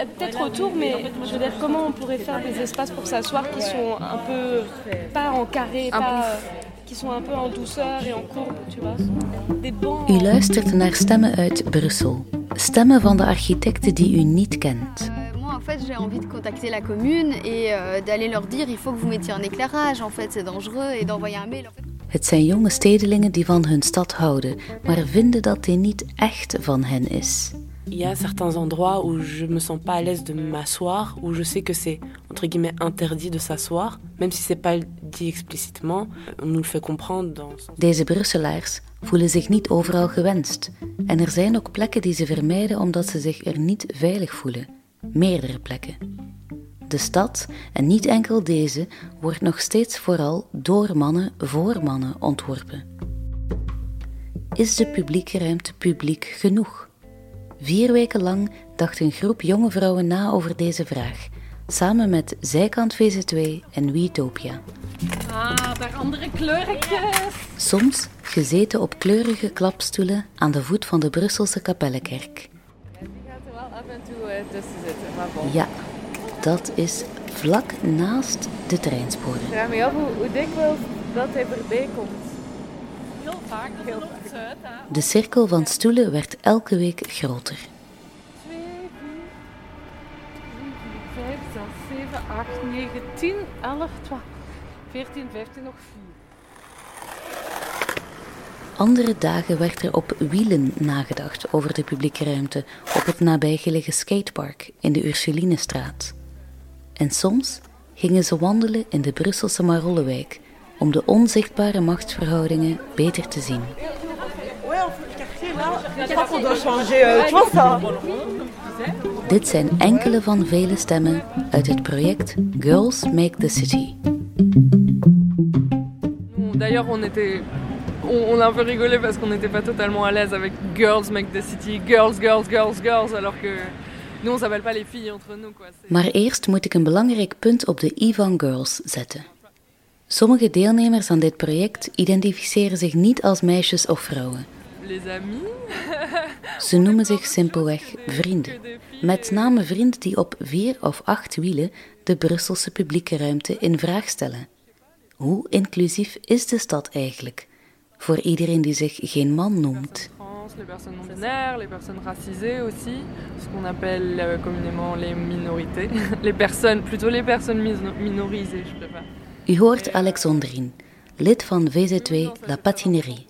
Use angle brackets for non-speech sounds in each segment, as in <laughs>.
euh, Peut-être autour, mais je veux dire, comment on pourrait faire des espaces pour s'asseoir qui sont un peu, pas en carré, pas, euh, qui sont un peu en douceur et en courbe, tu vois. Des bancs. U luistert naar stemmen uit Brussel. Stemmen van de architecten die u niet kent. Euh, Moi, en fait, j'ai envie de contacter la commune et euh, d'aller leur dire il faut que vous mettiez un éclairage, en fait, c'est dangereux, et d'envoyer un mail. En fait. Het zijn jonge stedelingen die van hun stad houden, maar vinden dat die niet echt van hen is. Il y a certains endroits où je me sens pas à l'aise de m'asseoir, où je sais que c'est entre guillemets interdit de s'asseoir, même si c'est pas dit explicitement, on nous le fait comprendre dans Deze Brusselaars voelen zich niet overal gewenst. En er zijn ook plekken die ze vermijden omdat ze zich er niet veilig voelen. Meerdere plekken. De stad, en niet enkel deze, wordt nog steeds vooral door mannen voor mannen ontworpen. Is de publieke ruimte publiek genoeg? Vier weken lang dacht een groep jonge vrouwen na over deze vraag, samen met Zijkant VZ2 en Wietopia. Ah, daar andere kleurtjes. Soms gezeten op kleurige klapstoelen aan de voet van de Brusselse Kapellenkerk. Ja, dat is vlak naast de treinsporen. vraag me af hoe, hoe dikwijls dat hij erbij komt. Heel vaak, heel vaak. De cirkel van stoelen werd elke week groter. 2, 4, 5, 6, 7, 8, 9, 10, 11, 12, 14, 15, nog 4. Andere dagen werd er op wielen nagedacht over de publieke ruimte op het nabijgelegen skatepark in de Ursulinestraat. En soms gingen ze wandelen in de Brusselse Marollewijk om de onzichtbare machtsverhoudingen beter te zien. Dit zijn enkele van vele stemmen uit het project Girls Make the City. D'ailleurs, on était. On, on a un peu rigolé parce qu'on n'était pas totalement à l'aise avec Girls Make the City, Girls, Girls, Girls, Girls, alors que nous on s'appelle pas les filles entre nous quoi. Maar eerst moet ik een belangrijk punt op de I van Girls zetten. Sommige deelnemers aan dit project identificeren zich niet als meisjes of vrouwen. <laughs> Ze noemen zich simpelweg vrienden. Met name vrienden die op vier of acht wielen de Brusselse publieke ruimte in vraag stellen. Hoe inclusief is de stad eigenlijk? Voor iedereen die zich geen man noemt. Les personnes non binaires, les personnes racisées aussi, ce qu'on appelle euh, communément les minorités. <laughs> Les personnes, plutôt les personnes minorisées, je préfère. U hoort Alexandrine, lid van VZ2 La Patinerie.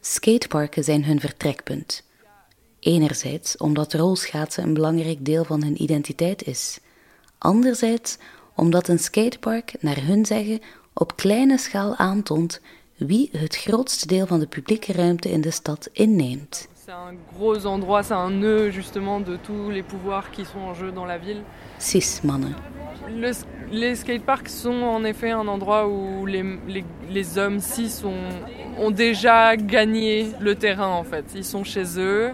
Skateparken zijn hun vertrekpunt. Enerzijds omdat rolschaatsen een belangrijk deel van hun identiteit is. Anderzijds omdat een skatepark, naar hun zeggen, op kleine schaal aantoont wie het grootste deel van de publieke ruimte in de stad inneemt. C'est un Le- les skateparks sont en effet un endroit où les, les- les hommes cis ont, ont déjà gagné le terrain en fait. Ils sont chez eux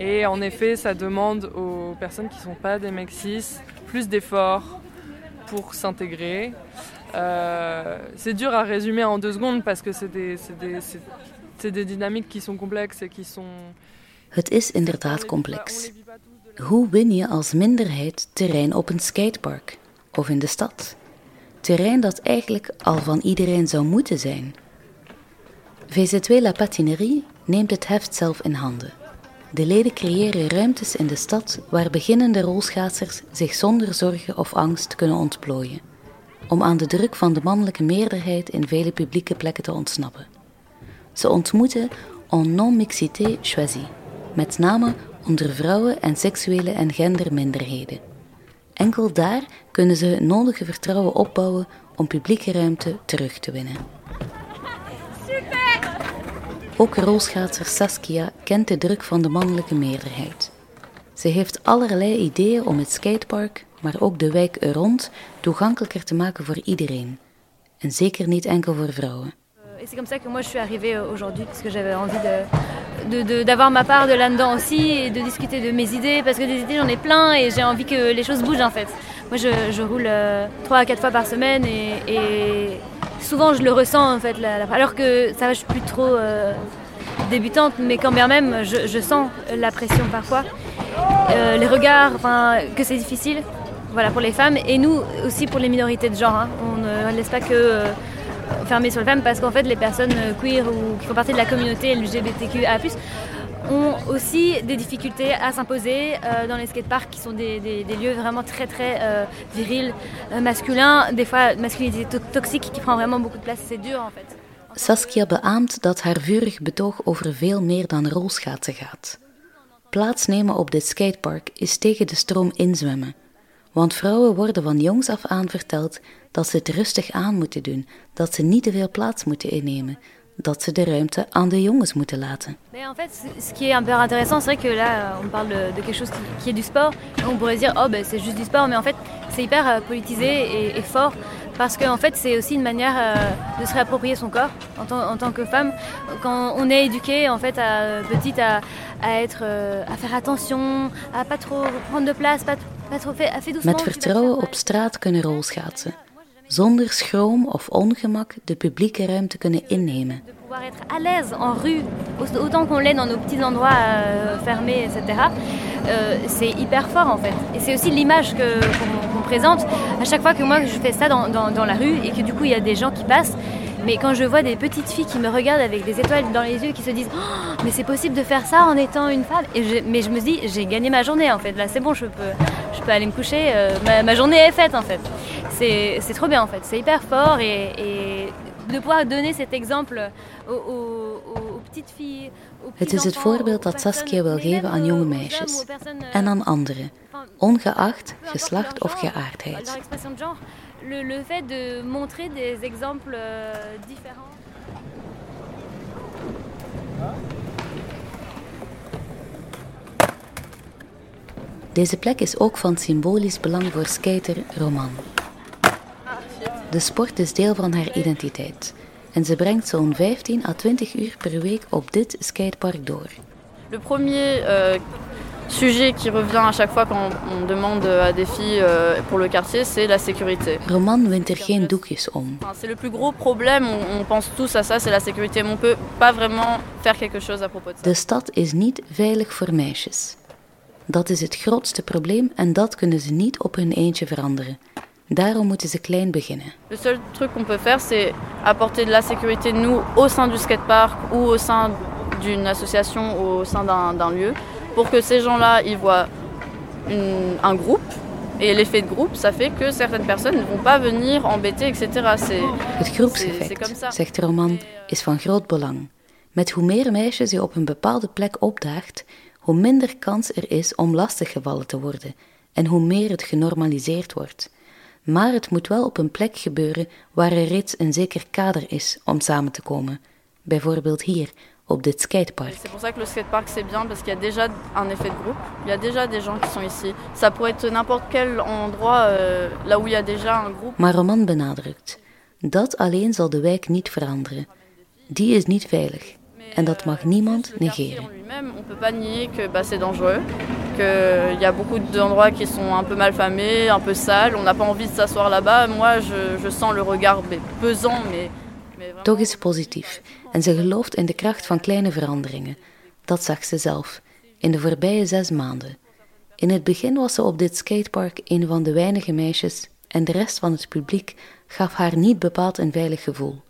et en effet ça demande aux personnes qui ne sont pas des mecs cis plus d'efforts pour s'intégrer. Euh, c'est dur à résumer en deux secondes parce que c'est des, c'est des- des dynamiques qui sont complexes et qui sont... Het is inderdaad complex. Hoe win je als minderheid terrein op een skatepark? Of in de stad? Terrein dat eigenlijk al van iedereen zou moeten zijn. VZ2 La Patinerie neemt het heft zelf in handen. De leden creëren ruimtes in de stad waar beginnende rolschaatsers zich zonder zorgen of angst kunnen ontplooien, om aan de druk van de mannelijke meerderheid in vele publieke plekken te ontsnappen. Ze ontmoeten en non-mixité choisie, met name onder vrouwen en seksuele en genderminderheden. Enkel daar kunnen ze het nodige vertrouwen opbouwen om publieke ruimte terug te winnen. Ook rolschaatser Saskia kent de druk van de mannelijke meerderheid. Ze heeft allerlei ideeën om het skatepark, maar ook de wijk er rond, toegankelijker te maken voor iedereen. En zeker niet enkel voor vrouwen. Et c'est comme ça que moi je suis arrivée euh, aujourd'hui, parce que j'avais envie de, d'avoir ma part de là-dedans aussi et de discuter de mes idées, parce que des idées j'en ai plein et j'ai envie que les choses bougent en fait. Moi je, roule euh, trois à quatre fois par semaine et, souvent je le ressens en fait, la- alors que ça va, je suis plus trop euh, débutante, mais quand bien même je, sens la pression parfois. les regards, que c'est difficile voilà, pour les femmes et nous aussi pour les minorités de genre. Hein. On ne laisse pas que fermer sur les femmes parce qu'en fait les personnes queer ou qui font partie de la communauté LGBTQA+, ont aussi des difficultés à s'imposer euh, dans les skateparks qui sont des, des, des, lieux vraiment très très euh, virils, euh, masculins, des fois masculinité to toxique qui prend vraiment beaucoup de place. C'est dur en fait. Saskia beaamt dat haar vurig betoog over veel meer dan rolschaatsen gaat. Plaatsnemen op dit skatepark is tegen de stroom inzwemmen. Want vrouwen worden van jongs af aan verteld dat ze het rustig aan moeten doen, dat ze niet te veel plaats moeten innemen, dat ze de ruimte aan de jongens moeten laten. En fait, ce qui est un peu intéressant, c'est que là, on parle de, quelque chose qui, est du sport. On pourrait dire, oh, ben, c'est juste du sport, mais en fait, c'est hyper euh, politisé et, fort parce qu'en en fait, c'est aussi une manière euh, de se réapproprier son corps en, tant, que femme. Quand on est éduqué, en fait, à, petite, à, à être, euh, à faire attention, à pas trop prendre de place, pas, Met vertrouwen op straat kunnen rolschaatsen. zonder schroom of ongemak de publieke ruimte kunnen innemen. À l'aise en rue, autant qu'on l'est dans nos petits endroits euh, fermés, etc. Euh, c'est hyper fort en fait. Et c'est aussi l'image qu'on qu présente. À chaque fois que moi je fais ça dans la rue et que du coup il y a des gens qui passent, mais quand je vois des petites filles qui me regardent avec des étoiles dans les yeux, qui se disent oh, mais c'est possible de faire ça en étant une femme, et je, mais je me dis j'ai gagné ma journée en fait. Là c'est bon, je peux, je peux aller me coucher. Euh, ma, ma, journée est faite en fait. C'est trop bien en fait. C'est hyper fort et, et, de pouvoir donner cet exemple aux, aux, aux petites filles. Het is het voorbeeld dat Saskia wil geven aan jonge meisjes en aan anderen, ongeacht geslacht of geaardheid. Le, le, fait de montrer des exemples euh, différents. Deze plek is ook van symbolisch belang voor skater Roman. De sport is deel van haar identiteit en ze brengt zo'n 15 à 20 uur per week op dit skatepark door. Le premier euh, sujet qui revient à chaque fois quand on demande à des filles euh, pour le quartier, c'est la sécurité. Roman. C'est le plus gros problème, on, pense tous à ça, c'est la sécurité, mais on peut pas vraiment faire quelque chose à propos de ça. De stad is niet veilig voor meisjes. Dat is het grootste probleem en dat kunnen ze niet op hun eentje veranderen. Daarom moeten ze klein beginnen. Le seul truc qu'on peut faire, c'est apporter de la sécurité, nous, au sein du skatepark ou au sein d'une association, au sein d'un lieu, pour que ces gens-là, ils voient une, un groupe. Et l'effet de groupe, ça fait que certaines personnes ne vont pas venir embêter, etc. Het groepseffect, zegt de roman, is van groot belang. Met hoe meer meisjes je op een bepaalde plek opdaagt, hoe minder kans er is om lastiggevallen te worden en hoe meer het genormaliseerd wordt. Maar het moet wel op een plek gebeuren waar er reeds een zeker kader is om samen te komen. Bijvoorbeeld hier, op dit skatepark. C'est pour ça que le skatepark c'est bien parce qu'il y a déjà un effet de groupe. Il y a déjà des gens qui sont ici. Ça pourrait être n'importe quel endroit euh, là où il y a déjà un groupe. Maar Roman benadrukt, dat alleen zal de wijk niet veranderen. Die is niet veilig. En dat mag niemand negeren. On peut pas nier que bah, c'est dangereux, qu'il y a beaucoup d'endroits qui sont un peu malfamés, un peu sales. On n'a pas envie de s'asseoir là-bas. Moi, je, je sens le regard pesant, mais Toch is ze positief en ze gelooft in de kracht van kleine veranderingen. Dat zag ze zelf in de voorbije zes maanden. In het begin was ze op dit skatepark een van de weinige meisjes en de rest van het publiek gaf haar niet bepaald een veilig gevoel.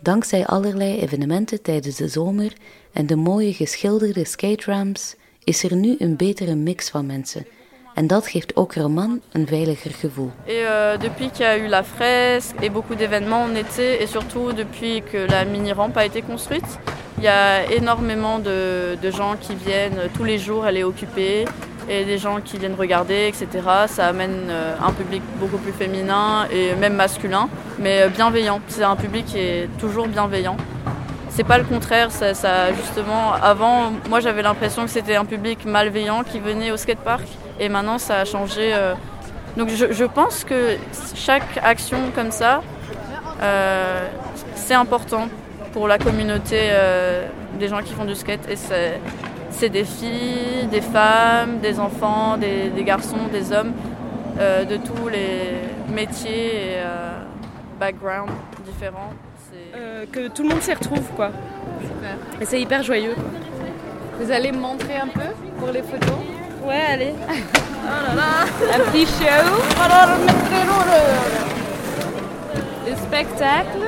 Dankzij allerlei evenementen tijdens de zomer en de mooie geschilderde skateramps is er nu een betere mix van mensen En dat geeft ook Roman een veiliger gevoel. Et euh, depuis qu'il y a eu la fresque et beaucoup d'événements en été et surtout depuis que la mini-rampe a été construite, il y a énormément de, gens qui viennent tous les jours, elle est occupée et des gens qui viennent regarder, etc. Ça amène euh, un public beaucoup plus féminin et même masculin, mais bienveillant. C'est un public qui est toujours bienveillant. C'est pas le contraire, ça justement, avant, moi j'avais l'impression que c'était un public malveillant qui venait au skatepark et maintenant ça a changé. Euh... Donc je, je, pense que chaque action comme ça, euh, c'est important pour la communauté euh, des gens qui font du skate et c'est des filles, des femmes, des enfants, des, des garçons, des hommes euh, de tous les métiers et euh, backgrounds différents. Euh, que tout le monde s'y retrouve quoi. Super. Et c'est hyper joyeux. Vous allez me montrer un peu pour les photos? Ouais, allez. Oh là là. Un petit show. Le spectacle.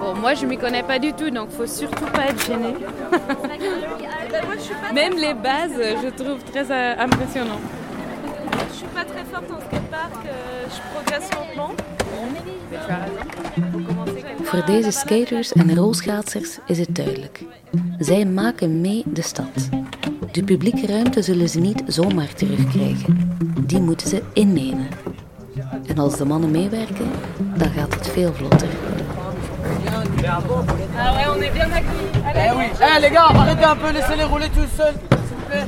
Bon, moi je m'y connais pas du tout, donc faut surtout pas être gêné. <laughs> Même les bases, je trouve très euh, impressionnant. Je suis pas très forte en skatepark, euh, je progresse lentement. Voor deze skaters en rolschaatsers is het duidelijk. Zij maken mee de stad. De publieke ruimte zullen ze niet zomaar terugkrijgen. Die moeten ze innemen. En als de mannen meewerken, dan gaat het veel vlotter. Ah ouais, on est bien accueillis. Allez. Eh oui. Eh les gars, arrêtez un peu, laissez-les rouler tout seuls, s'il vous plaît.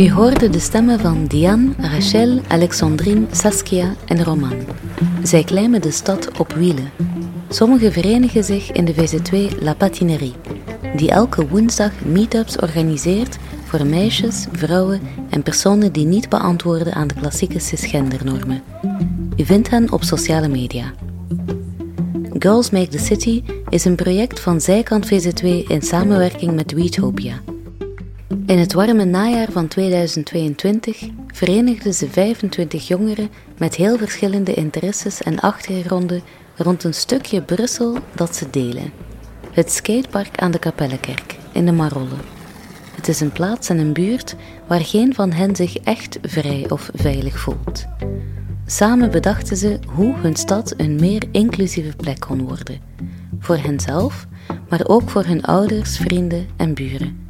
U hoorde de stemmen van Diane, Rachel, Alexandrine, Saskia en Roman. Zij klimmen de stad op wielen. Sommigen verenigen zich in de VZ2 La Patinerie, die elke woensdag meetups organiseert voor meisjes, vrouwen en personen die niet beantwoorden aan de klassieke cisgendernormen. U vindt hen op sociale media. Girls Make the City is een project van Zijkant VZ2 in samenwerking met Weetopia. In het warme najaar van 2022 verenigden ze 25 jongeren met heel verschillende interesses en achtergronden rond een stukje Brussel dat ze delen. Het skatepark aan de Kapellekerk in de Marolle. Het is een plaats en een buurt waar geen van hen zich echt vrij of veilig voelt. Samen bedachten ze hoe hun stad een meer inclusieve plek kon worden. Voor henzelf, maar ook voor hun ouders, vrienden en buren.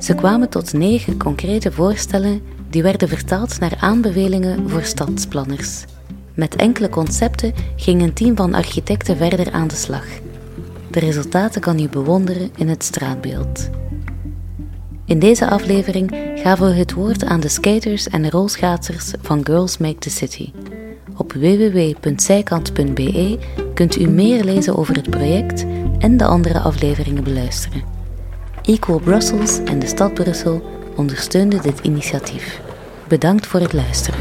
Ze kwamen tot negen concrete voorstellen die werden vertaald naar aanbevelingen voor stadsplanners. Met enkele concepten ging een team van architecten verder aan de slag. De resultaten kan u bewonderen in het straatbeeld. In deze aflevering gaven we het woord aan de skaters en rolschaatsers van Girls Make the City. Op www.zijkant.be kunt u meer lezen over het project en de andere afleveringen beluisteren. Equal Brussels en de stad Brussel ondersteunden dit initiatief. Bedankt voor het luisteren.